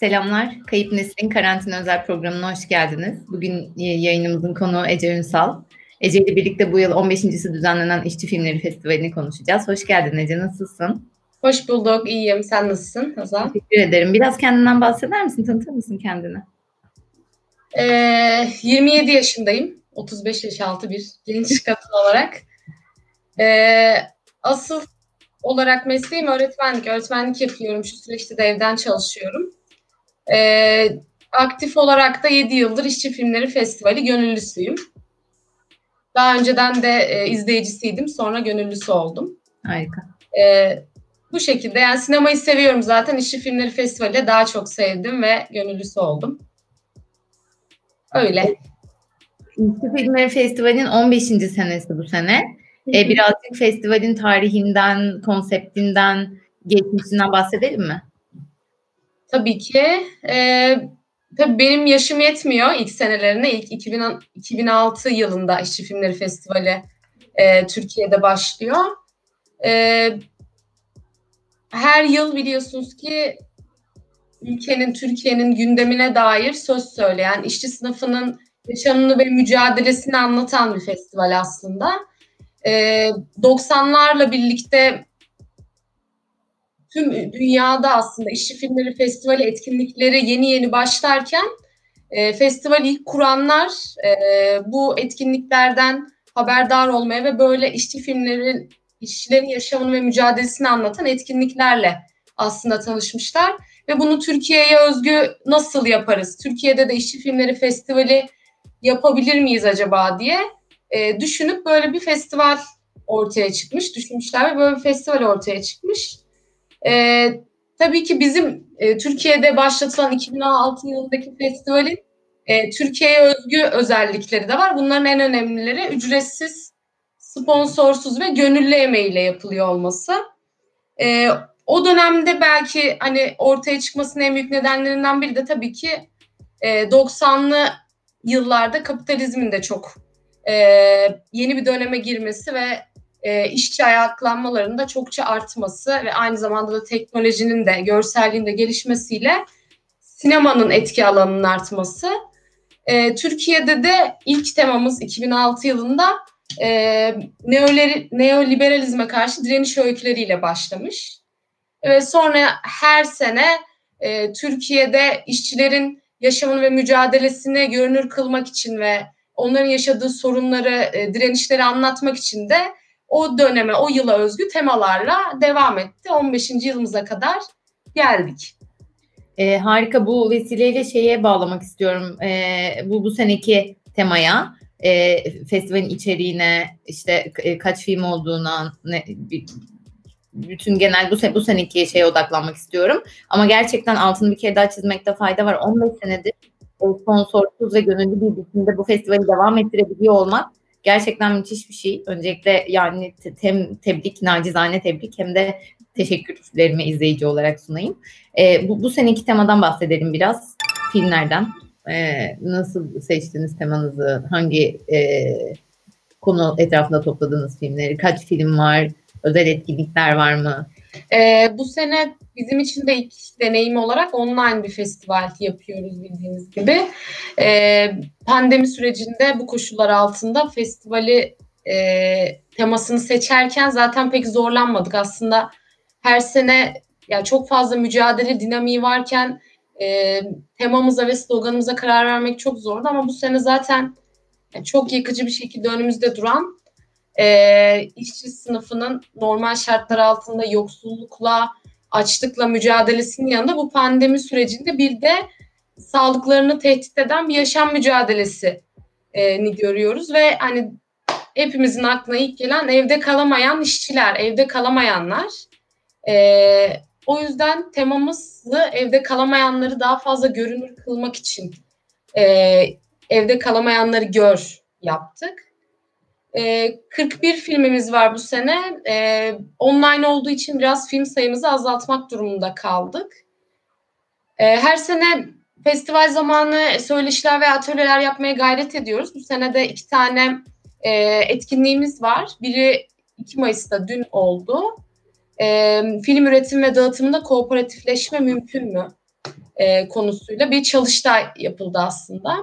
Selamlar. Kayıp Neslin Karantina Özel Programı'na hoş geldiniz. Bugün yayınımızın konuğu Ece Ünsal. Ece ile birlikte bu yıl 15.si düzenlenen İşçi Filmleri Festivali'ni konuşacağız. Hoş geldin Ece, nasılsın? Hoş bulduk, iyiyim. Sen nasılsın Hazal? Teşekkür ederim. Biraz kendinden bahseder misin? Tanıtır mısın kendini? Ee, 27 yaşındayım. 35 yaş altı bir genç kadın olarak. Ee, asıl olarak mesleğim öğretmenlik. Öğretmenlik yapıyorum. Şu süreçte de evden çalışıyorum. Ee, aktif olarak da 7 yıldır İşçi Filmleri Festivali gönüllüsüyüm. Daha önceden de e, izleyicisiydim. Sonra gönüllüsü oldum. Harika. Ee, bu şekilde yani sinemayı seviyorum zaten. İşçi Filmleri Festivali daha çok sevdim ve gönüllüsü oldum. Öyle. İşçi Filmleri Festivali'nin 15. senesi bu sene. Ee, birazcık festivalin tarihinden, konseptinden, geçmişinden bahsedelim mi? Tabii ki. Ee, tabii benim yaşım yetmiyor ilk senelerine. İlk 2000, 2006 yılında İşçi Filmleri Festivali e, Türkiye'de başlıyor. E, her yıl biliyorsunuz ki ülkenin, Türkiye'nin gündemine dair söz söyleyen, işçi sınıfının yaşamını ve mücadelesini anlatan bir festival aslında. Ee, 90'larla birlikte tüm dünyada aslında işçi filmleri festivali etkinlikleri yeni yeni başlarken e, festivali ilk kuranlar e, bu etkinliklerden haberdar olmaya ve böyle işçi filmlerin işçilerin yaşamını ve mücadelesini anlatan etkinliklerle aslında tanışmışlar. Ve bunu Türkiye'ye özgü nasıl yaparız? Türkiye'de de işçi filmleri festivali yapabilir miyiz acaba diye e, düşünüp böyle bir festival ortaya çıkmış. Düşünmüşler ve böyle bir festival ortaya çıkmış. E, tabii ki bizim e, Türkiye'de başlatılan 2006 yılındaki festivalin e, Türkiye'ye özgü özellikleri de var. Bunların en önemlileri ücretsiz, sponsorsuz ve gönüllü emeğiyle yapılıyor olması. E, o dönemde belki hani ortaya çıkmasının en büyük nedenlerinden biri de tabii ki e, 90'lı yıllarda kapitalizmin de çok e, yeni bir döneme girmesi ve e, işçi ayaklanmalarının da çokça artması ve aynı zamanda da teknolojinin de görselliğin gelişmesiyle sinemanın etki alanının artması. E, Türkiye'de de ilk temamız 2006 yılında e, neoliberalizme karşı direniş öyküleriyle başlamış. Ve sonra her sene e, Türkiye'de işçilerin yaşamını ve mücadelesini görünür kılmak için ve onların yaşadığı sorunları, e, direnişleri anlatmak için de o döneme, o yıla özgü temalarla devam etti. 15. yılımıza kadar geldik. E, harika bu vesileyle şeye bağlamak istiyorum. E, bu bu seneki temaya, e, festivalin içeriğine, işte e, kaç film olduğuna, ne, bütün genel bu, bu seneki şeye odaklanmak istiyorum. Ama gerçekten altını bir kere daha çizmekte fayda var. 15 senedir sponsorsuz ve gönüllü bir biçimde bu festivali devam ettirebiliyor olmak gerçekten müthiş bir şey. Öncelikle yani hem tebrik, nacizane tebrik hem de teşekkürlerimi izleyici olarak sunayım. E, bu, bu seneki temadan bahsedelim biraz. Filmlerden. E, nasıl seçtiniz temanızı? Hangi e, konu etrafında topladığınız filmleri? Kaç film var? Özel etkinlikler var mı? E, bu sene bizim için de ilk deneyim olarak online bir festival yapıyoruz bildiğiniz gibi. E, pandemi sürecinde bu koşullar altında festivali e, temasını seçerken zaten pek zorlanmadık. Aslında her sene yani çok fazla mücadele dinamiği varken e, temamıza ve sloganımıza karar vermek çok zordu ama bu sene zaten yani çok yıkıcı bir şekilde önümüzde duran e, işçi sınıfının normal şartlar altında yoksullukla, açlıkla mücadelesinin yanında bu pandemi sürecinde bir de sağlıklarını tehdit eden bir yaşam mücadelesi e, ni görüyoruz ve hani hepimizin aklına ilk gelen evde kalamayan işçiler, evde kalamayanlar. E, o yüzden temamızı evde kalamayanları daha fazla görünür kılmak için e, evde kalamayanları gör yaptık. 41 ee, filmimiz var bu sene. E, online olduğu için biraz film sayımızı azaltmak durumunda kaldık. E, her sene festival zamanı söyleşiler ve atölyeler yapmaya gayret ediyoruz. Bu sene de iki tane e, etkinliğimiz var. Biri 2 Mayıs'ta dün oldu. Film üretim ve dağıtımında kooperatifleşme mümkün mü? e, konusuyla bir çalıştay yapıldı aslında.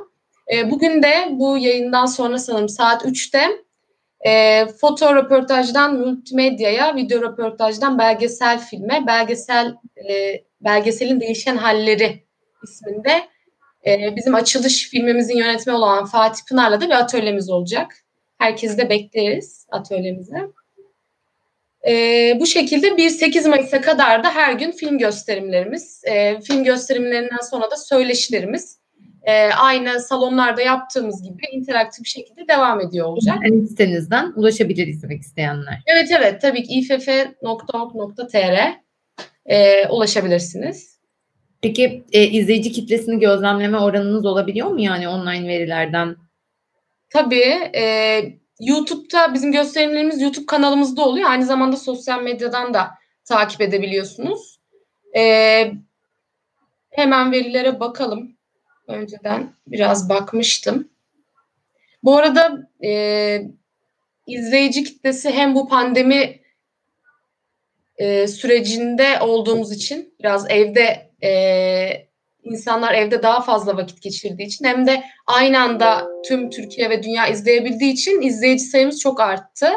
Bugün de bu yayından sonra sanırım saat 3'te e, foto röportajdan multimedyaya, video röportajdan belgesel filme, belgesel e, belgeselin değişen halleri isminde e, bizim açılış filmimizin yönetmeni olan Fatih Pınar'la da bir atölyemiz olacak. Herkesi de bekleriz atölyemize. E, bu şekilde 1-8 Mayıs'a kadar da her gün film gösterimlerimiz, e, film gösterimlerinden sonra da söyleşilerimiz e, aynı salonlarda yaptığımız gibi interaktif şekilde devam ediyor olacak. Yani sitenizden ulaşabilir izlemek isteyenler. Evet evet tabii ki iff.org.tr e, ulaşabilirsiniz. Peki e, izleyici kitlesini gözlemleme oranınız olabiliyor mu yani online verilerden? Tabii. E, YouTube'da bizim gösterimlerimiz YouTube kanalımızda oluyor. Aynı zamanda sosyal medyadan da takip edebiliyorsunuz. E, hemen verilere bakalım. Önceden biraz bakmıştım. Bu arada e, izleyici kitlesi hem bu pandemi e, sürecinde olduğumuz için biraz evde e, insanlar evde daha fazla vakit geçirdiği için hem de aynı anda tüm Türkiye ve dünya izleyebildiği için izleyici sayımız çok arttı.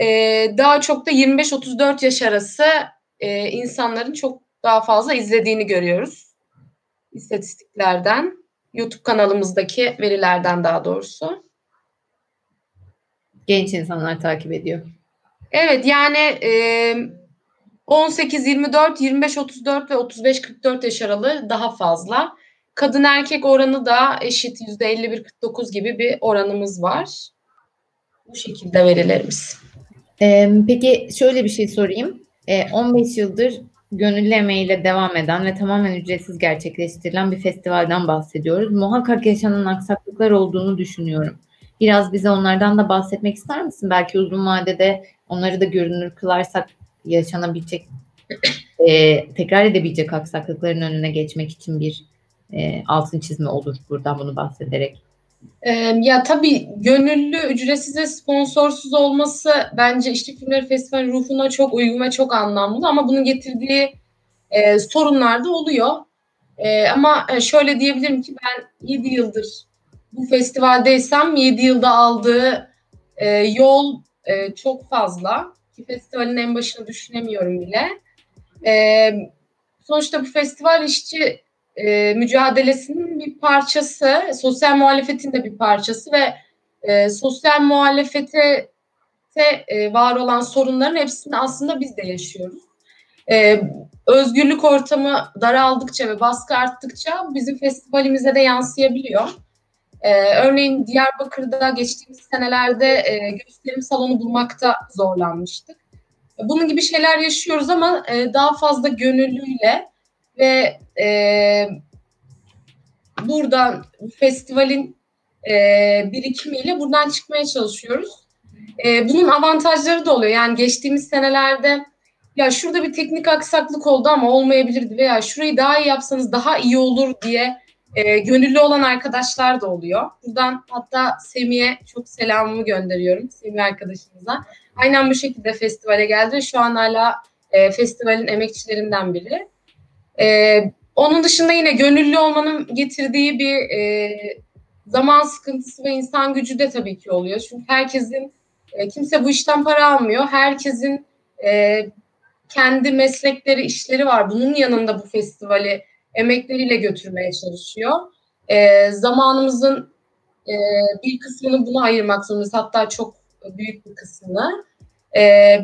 Ee, daha çok da 25-34 yaş arası e, insanların çok daha fazla izlediğini görüyoruz. İstatistiklerden, YouTube kanalımızdaki verilerden daha doğrusu. Genç insanlar takip ediyor. Evet yani e, 18, 24, 25, 34 ve 35, 44 yaş aralığı daha fazla. Kadın erkek oranı da eşit %51, 49 gibi bir oranımız var. Bu şekilde verilerimiz. Ee, peki şöyle bir şey sorayım. Ee, 15 yıldır gönüllü emeğiyle devam eden ve tamamen ücretsiz gerçekleştirilen bir festivalden bahsediyoruz. Muhakkak yaşanan aksaklıklar olduğunu düşünüyorum. Biraz bize onlardan da bahsetmek ister misin? Belki uzun vadede onları da görünür kılarsak yaşanabilecek e, tekrar edebilecek aksaklıkların önüne geçmek için bir e, altın çizme olur buradan bunu bahsederek. Ya tabii gönüllü, ücretsiz ve sponsorsuz olması bence İşçi Filmleri Festivali ruhuna çok uygun ve çok anlamlı ama bunun getirdiği e, sorunlar da oluyor. E, ama e, şöyle diyebilirim ki ben 7 yıldır bu festivaldeysem 7 yılda aldığı e, yol e, çok fazla ki festivalin en başına düşünemiyorum bile. E, sonuçta bu festival işçi e, mücadelesinin bir parçası, sosyal muhalefetin de bir parçası ve e, sosyal muhalefete e, var olan sorunların hepsini aslında biz de yaşıyoruz. E, özgürlük ortamı daraldıkça ve baskı arttıkça bizim festivalimize de yansıyabiliyor. Ee, örneğin Diyarbakır'da geçtiğimiz senelerde e, gösterim salonu bulmakta zorlanmıştık. Bunun gibi şeyler yaşıyoruz ama e, daha fazla gönüllüyle ve e, buradan festivalin e, birikimiyle buradan çıkmaya çalışıyoruz. E, bunun avantajları da oluyor. Yani geçtiğimiz senelerde ya şurada bir teknik aksaklık oldu ama olmayabilirdi veya şurayı daha iyi yapsanız daha iyi olur diye e, gönüllü olan arkadaşlar da oluyor. Buradan hatta Semih'e çok selamımı gönderiyorum. Semih arkadaşımıza. Aynen bu şekilde festivale geldi. Şu an hala e, festivalin emekçilerinden biri. E, onun dışında yine gönüllü olmanın getirdiği bir e, zaman sıkıntısı ve insan gücü de tabii ki oluyor. Çünkü herkesin, e, kimse bu işten para almıyor. Herkesin e, kendi meslekleri, işleri var. Bunun yanında bu festivali emekleriyle götürmeye çalışıyor. E, zamanımızın e, bir kısmını buna ayırmak zorundayız. Hatta çok büyük bir kısmını. E,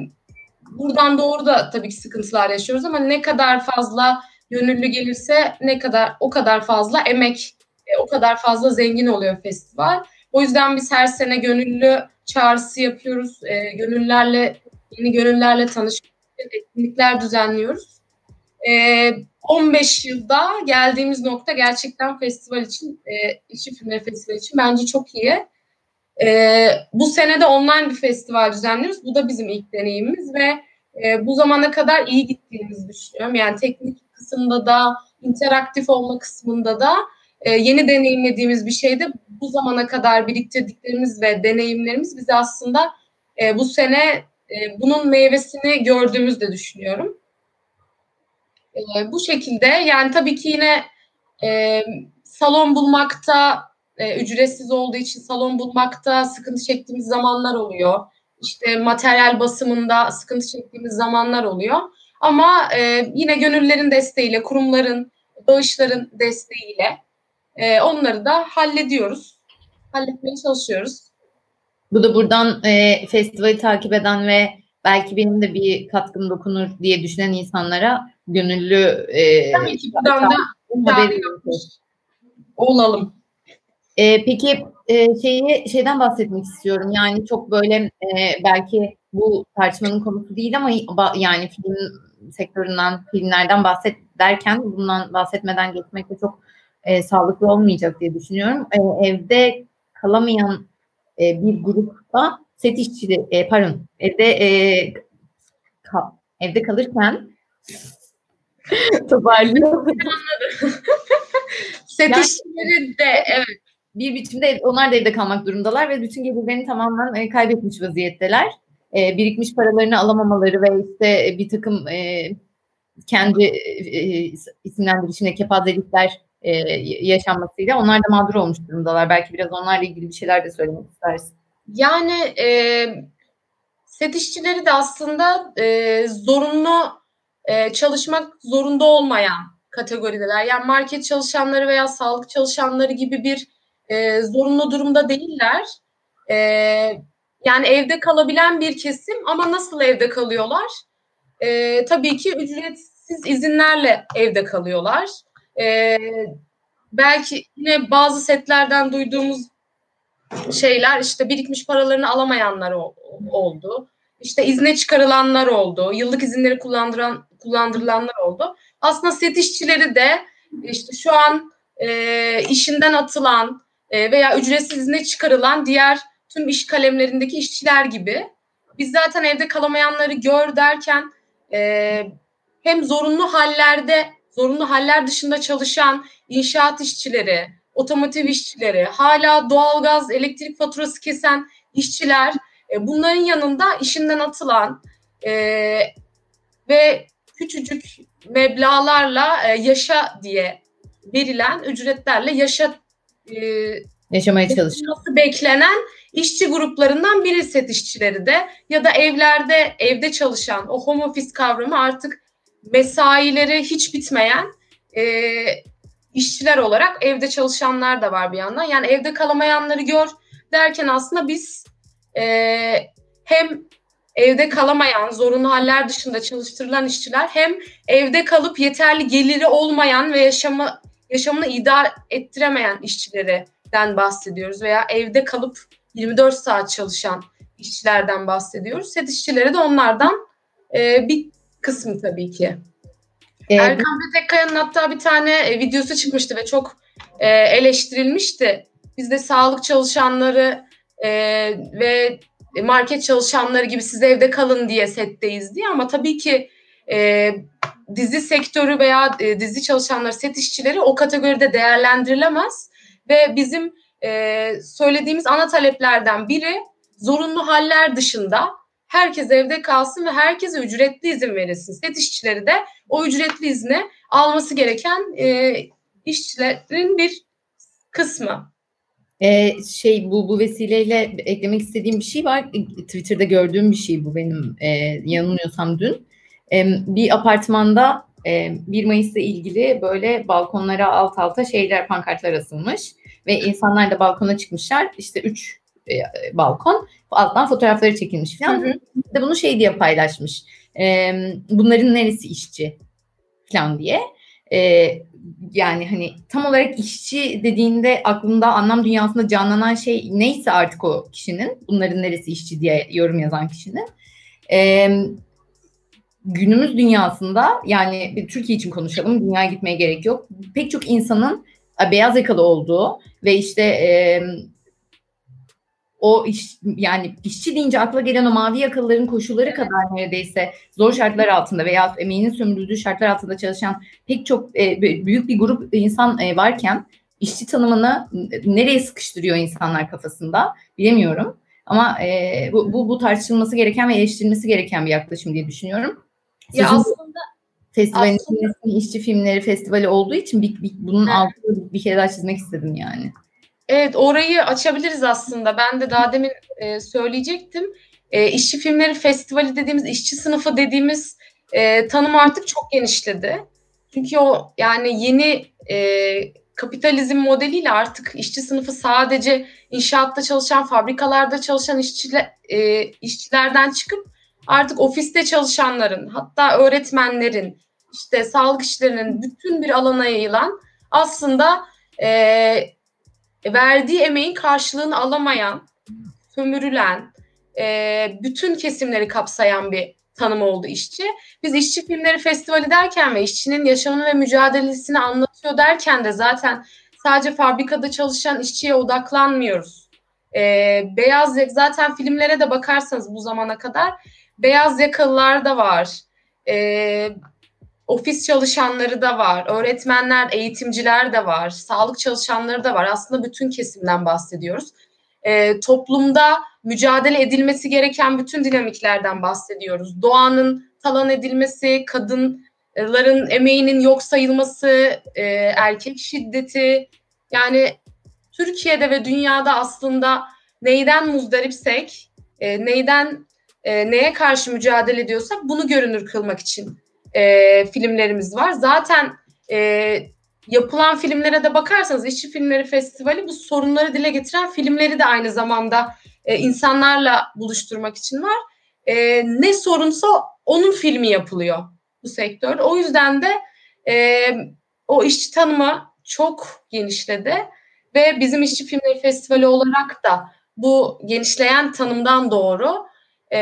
buradan doğru da tabii ki sıkıntılar yaşıyoruz ama ne kadar fazla gönüllü gelirse ne kadar o kadar fazla emek, e, o kadar fazla zengin oluyor festival. O yüzden biz her sene gönüllü çağrısı yapıyoruz. E, gönüllerle yeni gönüllerle tanışmak etkinlikler düzenliyoruz. E, 15 yılda geldiğimiz nokta gerçekten festival için, e, İşçi Filmleri Festivali için bence çok iyi. E, bu sene de online bir festival düzenliyoruz. Bu da bizim ilk deneyimimiz ve e, bu zamana kadar iyi gittiğimizi düşünüyorum. Yani teknik kısımda da, interaktif olma kısmında da e, yeni deneyimlediğimiz bir şeyde bu zamana kadar biriktirdiklerimiz ve deneyimlerimiz bizi aslında e, bu sene e, bunun meyvesini gördüğümüzü de düşünüyorum. E, bu şekilde yani tabii ki yine e, salon bulmakta e, ücretsiz olduğu için salon bulmakta sıkıntı çektiğimiz zamanlar oluyor. İşte materyal basımında sıkıntı çektiğimiz zamanlar oluyor. Ama e, yine gönüllerin desteğiyle, kurumların, bağışların desteğiyle e, onları da hallediyoruz. Halletmeye çalışıyoruz. Bu da buradan e, festivali takip eden ve belki benim de bir katkım dokunur diye düşünen insanlara gönüllü e, Tabii ki buradan da olalım. E, peki e, şeyi şeyden bahsetmek istiyorum. Yani çok böyle e, belki bu tartışmanın konusu değil ama yani film sektöründen, filmlerden bahset derken bundan bahsetmeden geçmek de çok e, sağlıklı olmayacak diye düşünüyorum. E, evde kalamayan e, bir grupta set işçili, e, pardon, evde e, kal, evde kalırken toparlıyorum. set yani, işçileri de evet bir biçimde onlar da evde kalmak durumdalar ve bütün gelirlerini tamamen e, kaybetmiş vaziyetteler. E, birikmiş paralarını alamamaları ve işte bir takım e, kendi e, isimlendirişine kepazelikler e, yaşanmasıyla onlar da mağdur olmuş durumdalar. Belki biraz onlarla ilgili bir şeyler de söylemek istersin. Yani e, set işçileri de aslında e, zorunlu e, çalışmak zorunda olmayan kategorideler. Yani market çalışanları veya sağlık çalışanları gibi bir e, zorunlu durumda değiller. E, yani evde kalabilen bir kesim ama nasıl evde kalıyorlar? E, tabii ki ücretsiz izinlerle evde kalıyorlar. E, belki yine bazı setlerden duyduğumuz şeyler işte birikmiş paralarını alamayanlar oldu. İşte izne çıkarılanlar oldu. Yıllık izinleri kullandıran kullandırılanlar oldu. Aslında set işçileri de işte şu an e, işinden atılan e, veya ücretsiz izne çıkarılan diğer tüm iş kalemlerindeki işçiler gibi. Biz zaten evde kalamayanları gör derken e, hem zorunlu hallerde, zorunlu haller dışında çalışan inşaat işçileri, otomotiv işçileri, hala doğalgaz, elektrik faturası kesen işçiler, e, bunların yanında işinden atılan e, ve küçücük meblalarla e, yaşa diye verilen ücretlerle yaşa e, yaşamaya çalışması beklenen işçi gruplarından biri set işçileri de ya da evlerde evde çalışan o home office kavramı artık mesaileri hiç bitmeyen e, işçiler olarak evde çalışanlar da var bir yandan. Yani evde kalamayanları gör derken aslında biz e, hem evde kalamayan, zorunlu haller dışında çalıştırılan işçiler hem evde kalıp yeterli geliri olmayan ve yaşamı yaşamını idare ettiremeyen işçilerden bahsediyoruz veya evde kalıp 24 saat çalışan işçilerden bahsediyoruz. Set işçileri de onlardan e, bir kısmı tabii ki. Evet. Erkan Petekkaya'nın hatta bir tane e, videosu çıkmıştı ve çok e, eleştirilmişti. Biz de sağlık çalışanları e, ve market çalışanları gibi siz evde kalın diye setteyiz diye ama tabii ki e, dizi sektörü veya e, dizi çalışanları, set işçileri o kategoride değerlendirilemez ve bizim e, söylediğimiz ana taleplerden biri zorunlu haller dışında herkes evde kalsın ve herkese ücretli izin verilsin. Set işçileri de o ücretli izni alması gereken e, işçilerin bir kısmı. Ee, şey bu bu vesileyle eklemek istediğim bir şey var. Twitter'da gördüğüm bir şey bu benim e, yanılmıyorsam dün. E, bir apartmanda e, 1 Mayıs'la ilgili böyle balkonlara alt alta şeyler pankartlar asılmış ve insanlar da balkona çıkmışlar. İşte üç e, balkon alttan fotoğrafları çekilmiş falan. Hı hı. De bunu şey diye paylaşmış. E, bunların neresi işçi falan diye. E, yani hani tam olarak işçi dediğinde aklında anlam dünyasında canlanan şey neyse artık o kişinin bunların neresi işçi diye yorum yazan kişinin. E, günümüz dünyasında yani Türkiye için konuşalım dünyaya gitmeye gerek yok. Pek çok insanın beyaz yakalı olduğu ve işte e, o iş yani işçi deyince akla gelen o mavi yakalıların koşulları kadar neredeyse zor şartlar altında veya emeğinin sömürüldüğü şartlar altında çalışan pek çok e, büyük bir grup insan e, varken işçi tanımını nereye sıkıştırıyor insanlar kafasında bilemiyorum. Ama e, bu, bu, bu tartışılması gereken ve eleştirilmesi gereken bir yaklaşım diye düşünüyorum. Sizin ya aslında Festivalin işçi filmleri festivali olduğu için bir, bir, bunun evet. altını bir kere daha çizmek istedim yani. Evet orayı açabiliriz aslında. Ben de daha demin e, söyleyecektim. E, işçi filmleri festivali dediğimiz, işçi sınıfı dediğimiz e, tanım artık çok genişledi. Çünkü o yani yeni e, kapitalizm modeliyle artık işçi sınıfı sadece inşaatta çalışan, fabrikalarda çalışan işçiler, e, işçilerden çıkıp artık ofiste çalışanların, hatta öğretmenlerin, işte sağlık işlerinin bütün bir alana yayılan aslında e, verdiği emeğin karşılığını alamayan, sömürülen, e, bütün kesimleri kapsayan bir tanım oldu işçi. Biz işçi filmleri festivali derken ve işçinin yaşamını ve mücadelesini anlatıyor derken de zaten sadece fabrikada çalışan işçiye odaklanmıyoruz. Ee, beyaz zaten filmlere de bakarsanız bu zamana kadar beyaz yakalılar da var. Ee, ofis çalışanları da var, öğretmenler, eğitimciler de var, sağlık çalışanları da var. Aslında bütün kesimden bahsediyoruz. Ee, toplumda mücadele edilmesi gereken bütün dinamiklerden bahsediyoruz. Doğanın talan edilmesi, kadınların emeğinin yok sayılması, e, erkek şiddeti. Yani Türkiye'de ve dünyada aslında neyden muzdaripsek, e, neyden e, neye karşı mücadele ediyorsak bunu görünür kılmak için e, filmlerimiz var. Zaten e, yapılan filmlere de bakarsanız İşçi Filmleri Festivali bu sorunları dile getiren filmleri de aynı zamanda e, insanlarla buluşturmak için var. E, ne sorunsa onun filmi yapılıyor bu sektör. O yüzden de e, o işçi tanımı çok genişledi ve bizim İşçi Filmleri Festivali olarak da bu genişleyen tanımdan doğru e,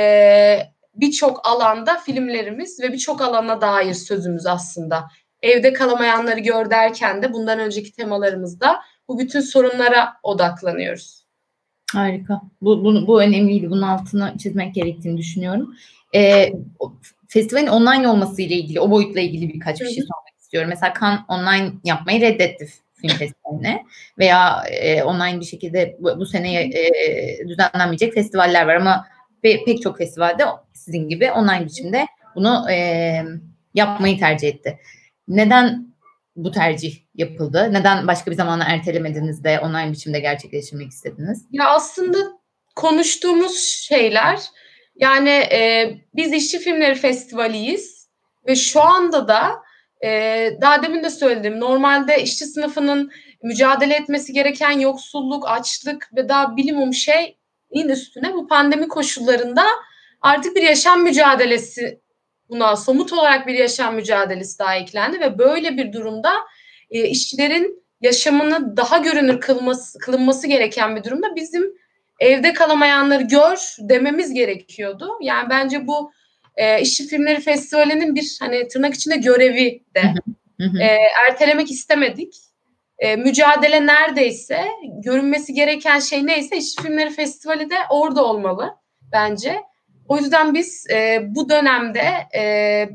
birçok alanda filmlerimiz ve birçok alana dair sözümüz aslında. Evde kalamayanları gör derken de bundan önceki temalarımızda bu bütün sorunlara odaklanıyoruz. Harika. Bu, bu, bu önemliydi. Bunun altını çizmek gerektiğini düşünüyorum. Ee, festivalin online olması ile ilgili, o boyutla ilgili birkaç bir şey sormak istiyorum. Mesela Kan online yapmayı reddetti film festivaline veya e, online bir şekilde bu, bu sene e, düzenlenmeyecek festivaller var ama pe, pek çok festivalde sizin gibi online biçimde bunu e, yapmayı tercih etti. Neden bu tercih yapıldı? Neden başka bir zamana ertelemediniz de online biçimde gerçekleştirmek istediniz? Ya aslında konuştuğumuz şeyler yani e, biz işçi filmleri festivaliyiz ve şu anda da e, daha demin de söyledim normalde işçi sınıfının mücadele etmesi gereken yoksulluk, açlık ve daha bilimum şeyin üstüne bu pandemi koşullarında artık bir yaşam mücadelesi buna somut olarak bir yaşam mücadelesi daha eklendi ve böyle bir durumda e, işçilerin yaşamını daha görünür kılması, kılınması gereken bir durumda bizim evde kalamayanları gör dememiz gerekiyordu. Yani bence bu e, işçi filmleri festivalinin bir hani tırnak içinde görevi de e, ertelemek istemedik. E, mücadele neredeyse görünmesi gereken şey neyse işçi filmleri festivali de orada olmalı bence. O yüzden biz e, bu dönemde e,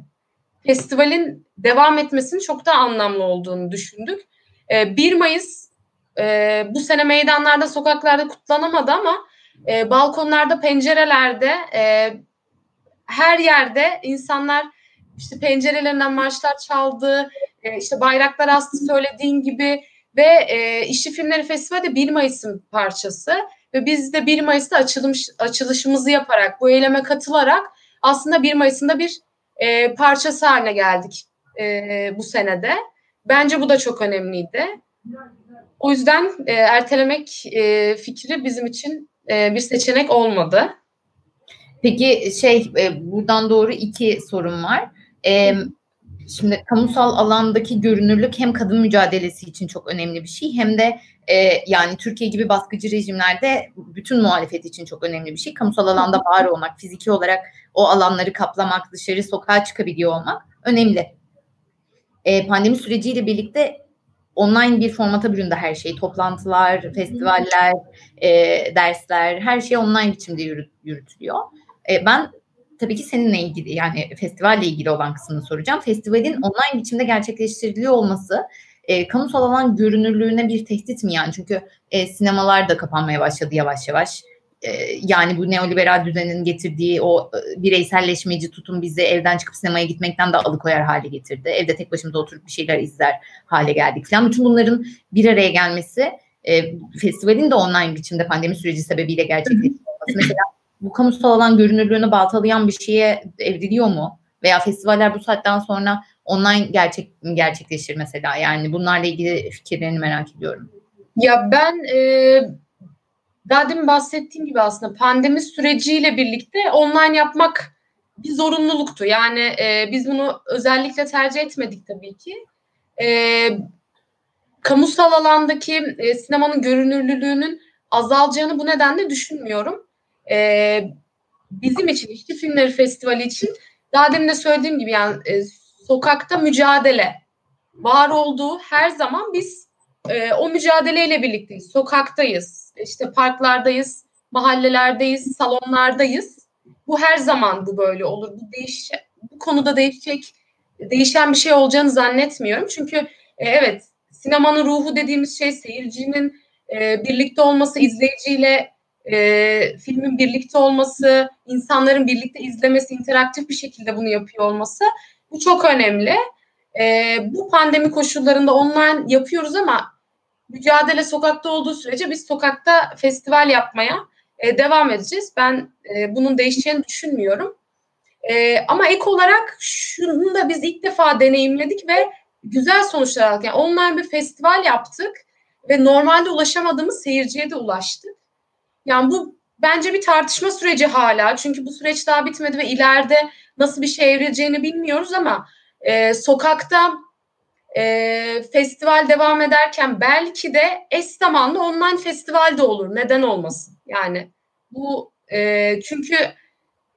festivalin devam etmesinin çok daha anlamlı olduğunu düşündük. E, 1 Mayıs e, bu sene meydanlarda, sokaklarda kutlanamadı ama e, balkonlarda, pencerelerde, e, her yerde insanlar işte pencerelerinden marşlar çaldı, e, işte bayraklar astı söylediğin gibi ve e, İşçi Filmleri Festivali de 1 Mayıs'ın parçası ve biz de 1 Mayıs'ta açılış, açılışımızı yaparak bu eyleme katılarak aslında 1 Mayıs'ında bir e, parçası haline geldik e, bu senede. Bence bu da çok önemliydi. O yüzden e, ertelemek e, fikri bizim için e, bir seçenek olmadı. Peki şey e, buradan doğru iki sorun var. E, şimdi kamusal alandaki görünürlük hem kadın mücadelesi için çok önemli bir şey hem de e, yani Türkiye gibi baskıcı rejimlerde bütün muhalefet için çok önemli bir şey. Kamusal alanda var olmak, fiziki olarak o alanları kaplamak, dışarı sokağa çıkabiliyor olmak önemli. E, pandemi süreciyle birlikte online bir formata büründü her şey. Toplantılar, festivaller, e, dersler, her şey online biçimde yürüt, yürütülüyor. E, ben tabii ki seninle ilgili yani festivalle ilgili olan kısmını soracağım. Festivalin online biçimde gerçekleştiriliyor olması e, kamusal alan görünürlüğüne bir tehdit mi yani? Çünkü e, sinemalar da kapanmaya başladı yavaş yavaş. yani bu neoliberal düzenin getirdiği o bireyselleşmeci tutum bizi evden çıkıp sinemaya gitmekten de alıkoyar hale getirdi. Evde tek başımıza oturup bir şeyler izler hale geldik falan. Bütün bunların bir araya gelmesi e, festivalin de online biçimde pandemi süreci sebebiyle gerçekleşmiş Mesela bu kamusal alan görünürlüğünü baltalayan bir şeye evriliyor mu? Veya festivaller bu saatten sonra online gerçek gerçekleşir mesela? Yani bunlarla ilgili fikirlerini merak ediyorum. Ya ben e, daha demin bahsettiğim gibi aslında pandemi süreciyle birlikte online yapmak bir zorunluluktu. Yani e, biz bunu özellikle tercih etmedik tabii ki. E, kamusal alandaki e, sinemanın görünürlülüğünün azalacağını bu nedenle düşünmüyorum. E, bizim için, İşçi Filmleri Festivali için daha demin de söylediğim gibi yani e, sokakta mücadele var olduğu her zaman biz e, o mücadeleyle birlikteyiz. Sokaktayız, işte parklardayız, mahallelerdeyiz, salonlardayız. Bu her zaman bu böyle olur. Bu değiş bu konuda değişecek değişen bir şey olacağını zannetmiyorum. Çünkü e, evet sinemanın ruhu dediğimiz şey seyircinin e, birlikte olması, izleyiciyle e, filmin birlikte olması, insanların birlikte izlemesi, interaktif bir şekilde bunu yapıyor olması bu çok önemli. E, bu pandemi koşullarında online yapıyoruz ama mücadele sokakta olduğu sürece biz sokakta festival yapmaya e, devam edeceğiz. Ben e, bunun değişeceğini düşünmüyorum. E, ama ek olarak şunu da biz ilk defa deneyimledik ve güzel sonuçlar aldık. Yani online bir festival yaptık ve normalde ulaşamadığımız seyirciye de ulaştık. Yani bu bence bir tartışma süreci hala. Çünkü bu süreç daha bitmedi ve ileride nasıl bir şey evrileceğini bilmiyoruz ama e, sokakta e, festival devam ederken belki de eş zamanlı online festival de olur. Neden olmasın? Yani bu e, çünkü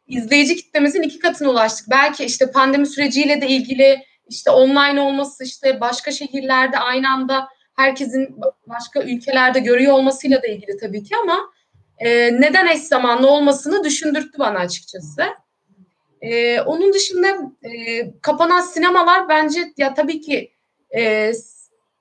izleyici kitlemizin iki katına ulaştık. Belki işte pandemi süreciyle de ilgili işte online olması işte başka şehirlerde aynı anda herkesin başka ülkelerde görüyor olmasıyla da ilgili tabii ki ama e, neden eş zamanlı olmasını düşündürttü bana açıkçası. E, onun dışında e, kapanan sinemalar bence ya tabii ki e,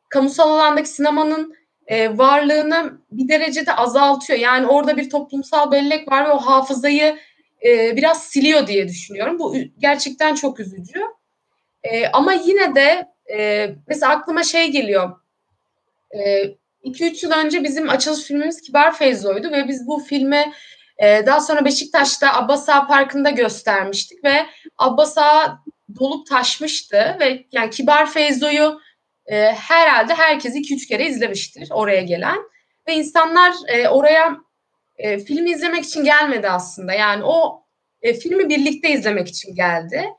kamusal alandaki sinemanın e, varlığını bir derecede azaltıyor. Yani orada bir toplumsal bellek var ve o hafızayı e, biraz siliyor diye düşünüyorum. Bu gerçekten çok üzücü. E, ama yine de e, mesela aklıma şey geliyor. 2-3 e, yıl önce bizim açılış filmimiz Kibar Feyzo'ydu ve biz bu filmi e, daha sonra Beşiktaş'ta Abbas Ağa Parkı'nda göstermiştik ve Abbas Ağa dolup taşmıştı ve yani Kibar Feyzo'yu e, herhalde herkes 2-3 kere izlemiştir oraya gelen ve insanlar e, oraya e, filmi izlemek için gelmedi aslında. Yani o e, filmi birlikte izlemek için geldi.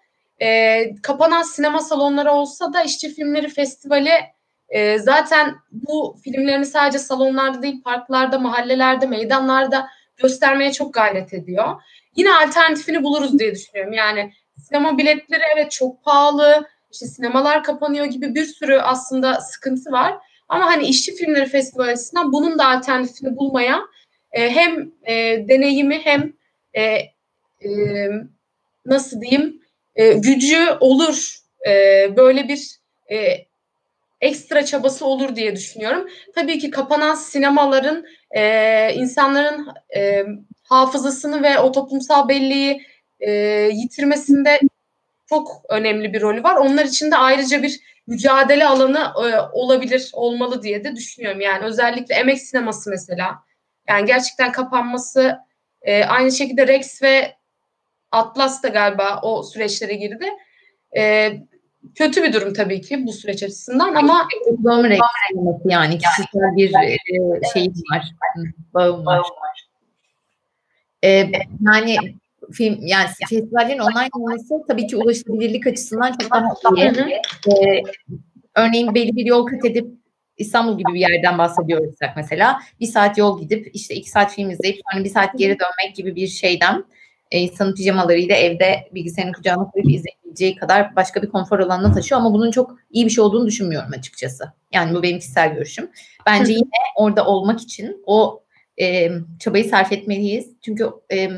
E, kapanan sinema salonları olsa da işçi filmleri festivali e, zaten bu filmlerini sadece salonlarda değil parklarda, mahallelerde, meydanlarda göstermeye çok gayret ediyor. Yine alternatifini buluruz diye düşünüyorum. Yani sinema biletleri evet çok pahalı, işte sinemalar kapanıyor gibi bir sürü aslında sıkıntı var. Ama hani işçi filmleri festivali açısından bunun da alternatifini bulmaya e, hem e, deneyimi hem e, e, nasıl diyeyim e, gücü olur. E, böyle bir e, ekstra çabası olur diye düşünüyorum. Tabii ki kapanan sinemaların e, insanların e, hafızasını ve o toplumsal belleği e, yitirmesinde çok önemli bir rolü var. Onlar için de ayrıca bir mücadele alanı e, olabilir, olmalı diye de düşünüyorum. Yani özellikle emek sineması mesela. Yani gerçekten kapanması e, aynı şekilde Rex ve Atlas da galiba o süreçlere girdi. E, kötü bir durum tabii ki bu süreç açısından ama Domrek yani kişisel bir e, şey var. Bağım var. E, yani film yani festivallerin online olması tabii ki ulaşılabilirlik açısından çok daha iyi. E, örneğin belli bir yol kat edip İstanbul gibi bir yerden bahsediyorsak mesela bir saat yol gidip işte iki saat film izleyip sonra bir saat geri dönmek gibi bir şeyden e, insanın pijamalarıyla evde bilgisayarın kucağına koyup izleyebileceği kadar başka bir konfor alanına taşıyor ama bunun çok iyi bir şey olduğunu düşünmüyorum açıkçası. Yani bu benim kişisel görüşüm. Bence yine orada olmak için o e, çabayı sarf etmeliyiz. Çünkü e,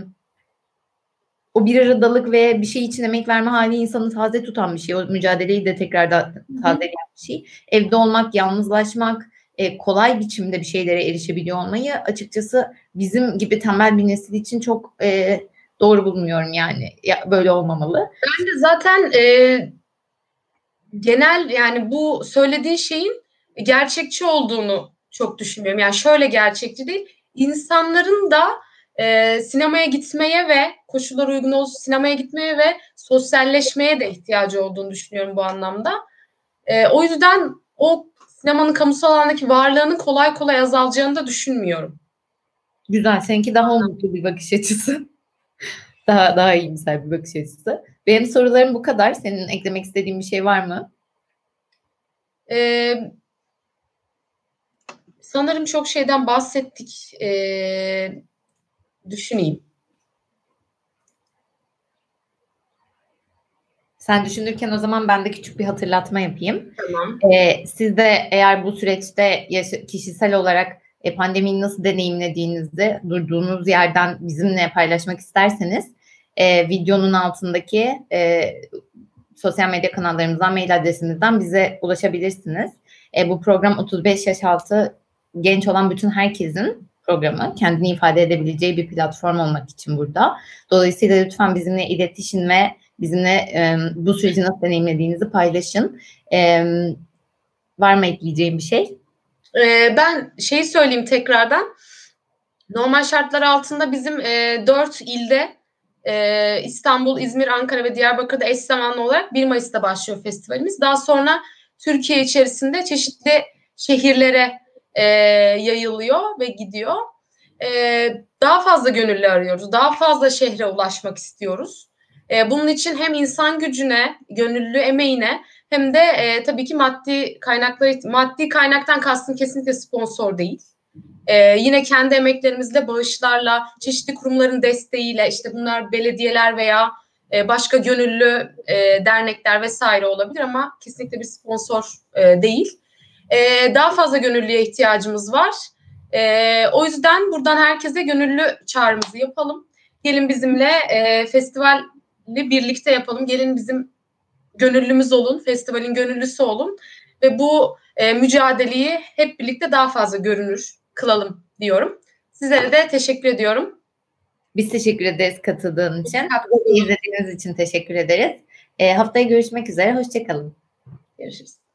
o bir aradalık ve bir şey için emek verme hali insanı taze tutan bir şey. O mücadeleyi de tekrar da tazeleyen bir şey. Evde olmak, yalnızlaşmak, e, kolay biçimde bir şeylere erişebiliyor olmayı açıkçası bizim gibi tembel bir nesil için çok e, doğru bulmuyorum yani. Ya, böyle olmamalı. Ben de zaten e, genel yani bu söylediğin şeyin gerçekçi olduğunu çok düşünmüyorum. Yani şöyle gerçekçi değil. İnsanların da e, sinemaya gitmeye ve koşullar uygun olsun sinemaya gitmeye ve sosyalleşmeye de ihtiyacı olduğunu düşünüyorum bu anlamda. E, o yüzden o sinemanın kamusal alandaki varlığının kolay kolay azalacağını da düşünmüyorum. Güzel. Seninki daha umutlu bir bakış açısı. daha daha iyimser bir bakış açısı. Benim sorularım bu kadar. Senin eklemek istediğin bir şey var mı? Ee, sanırım çok şeyden bahsettik. Ee, düşüneyim. Sen düşünürken o zaman ben de küçük bir hatırlatma yapayım. Tamam. Ee, siz de eğer bu süreçte kişisel olarak e, pandemiyi nasıl deneyimlediğinizi durduğunuz yerden bizimle paylaşmak isterseniz e, videonun altındaki e, sosyal medya kanallarımızdan, mail adresimizden bize ulaşabilirsiniz. E, bu program 35 yaş altı genç olan bütün herkesin programı. Kendini ifade edebileceği bir platform olmak için burada. Dolayısıyla lütfen bizimle iletişim ve bizimle e, bu süreci nasıl deneyimlediğinizi paylaşın. E, var mı ekleyeceğim bir şey? Ee, ben şeyi söyleyeyim tekrardan. Normal şartlar altında bizim e, 4 ilde e, İstanbul, İzmir, Ankara ve Diyarbakır'da eş zamanlı olarak 1 Mayıs'ta başlıyor festivalimiz. Daha sonra Türkiye içerisinde çeşitli şehirlere e, yayılıyor ve gidiyor. E, daha fazla gönüllü arıyoruz. Daha fazla şehre ulaşmak istiyoruz. E, bunun için hem insan gücüne, gönüllü emeğine hem de e, tabii ki maddi kaynakları, maddi kaynaktan kastım kesinlikle sponsor değil. E, yine kendi emeklerimizle, bağışlarla, çeşitli kurumların desteğiyle, işte bunlar belediyeler veya e, başka gönüllü e, dernekler vesaire olabilir ama kesinlikle bir sponsor e, değil. E, daha fazla gönüllüye ihtiyacımız var. E, o yüzden buradan herkese gönüllü çağrımızı yapalım. Gelin bizimle e, festivali birlikte yapalım. Gelin bizim gönüllümüz olun, festivalin gönüllüsü olun ve bu e, mücadeleyi hep birlikte daha fazla görünür kılalım diyorum. Sizlere de teşekkür ediyorum. Biz teşekkür ederiz katıldığın için. İzlediğiniz için teşekkür ederiz. E, haftaya görüşmek üzere. Hoşçakalın. Görüşürüz.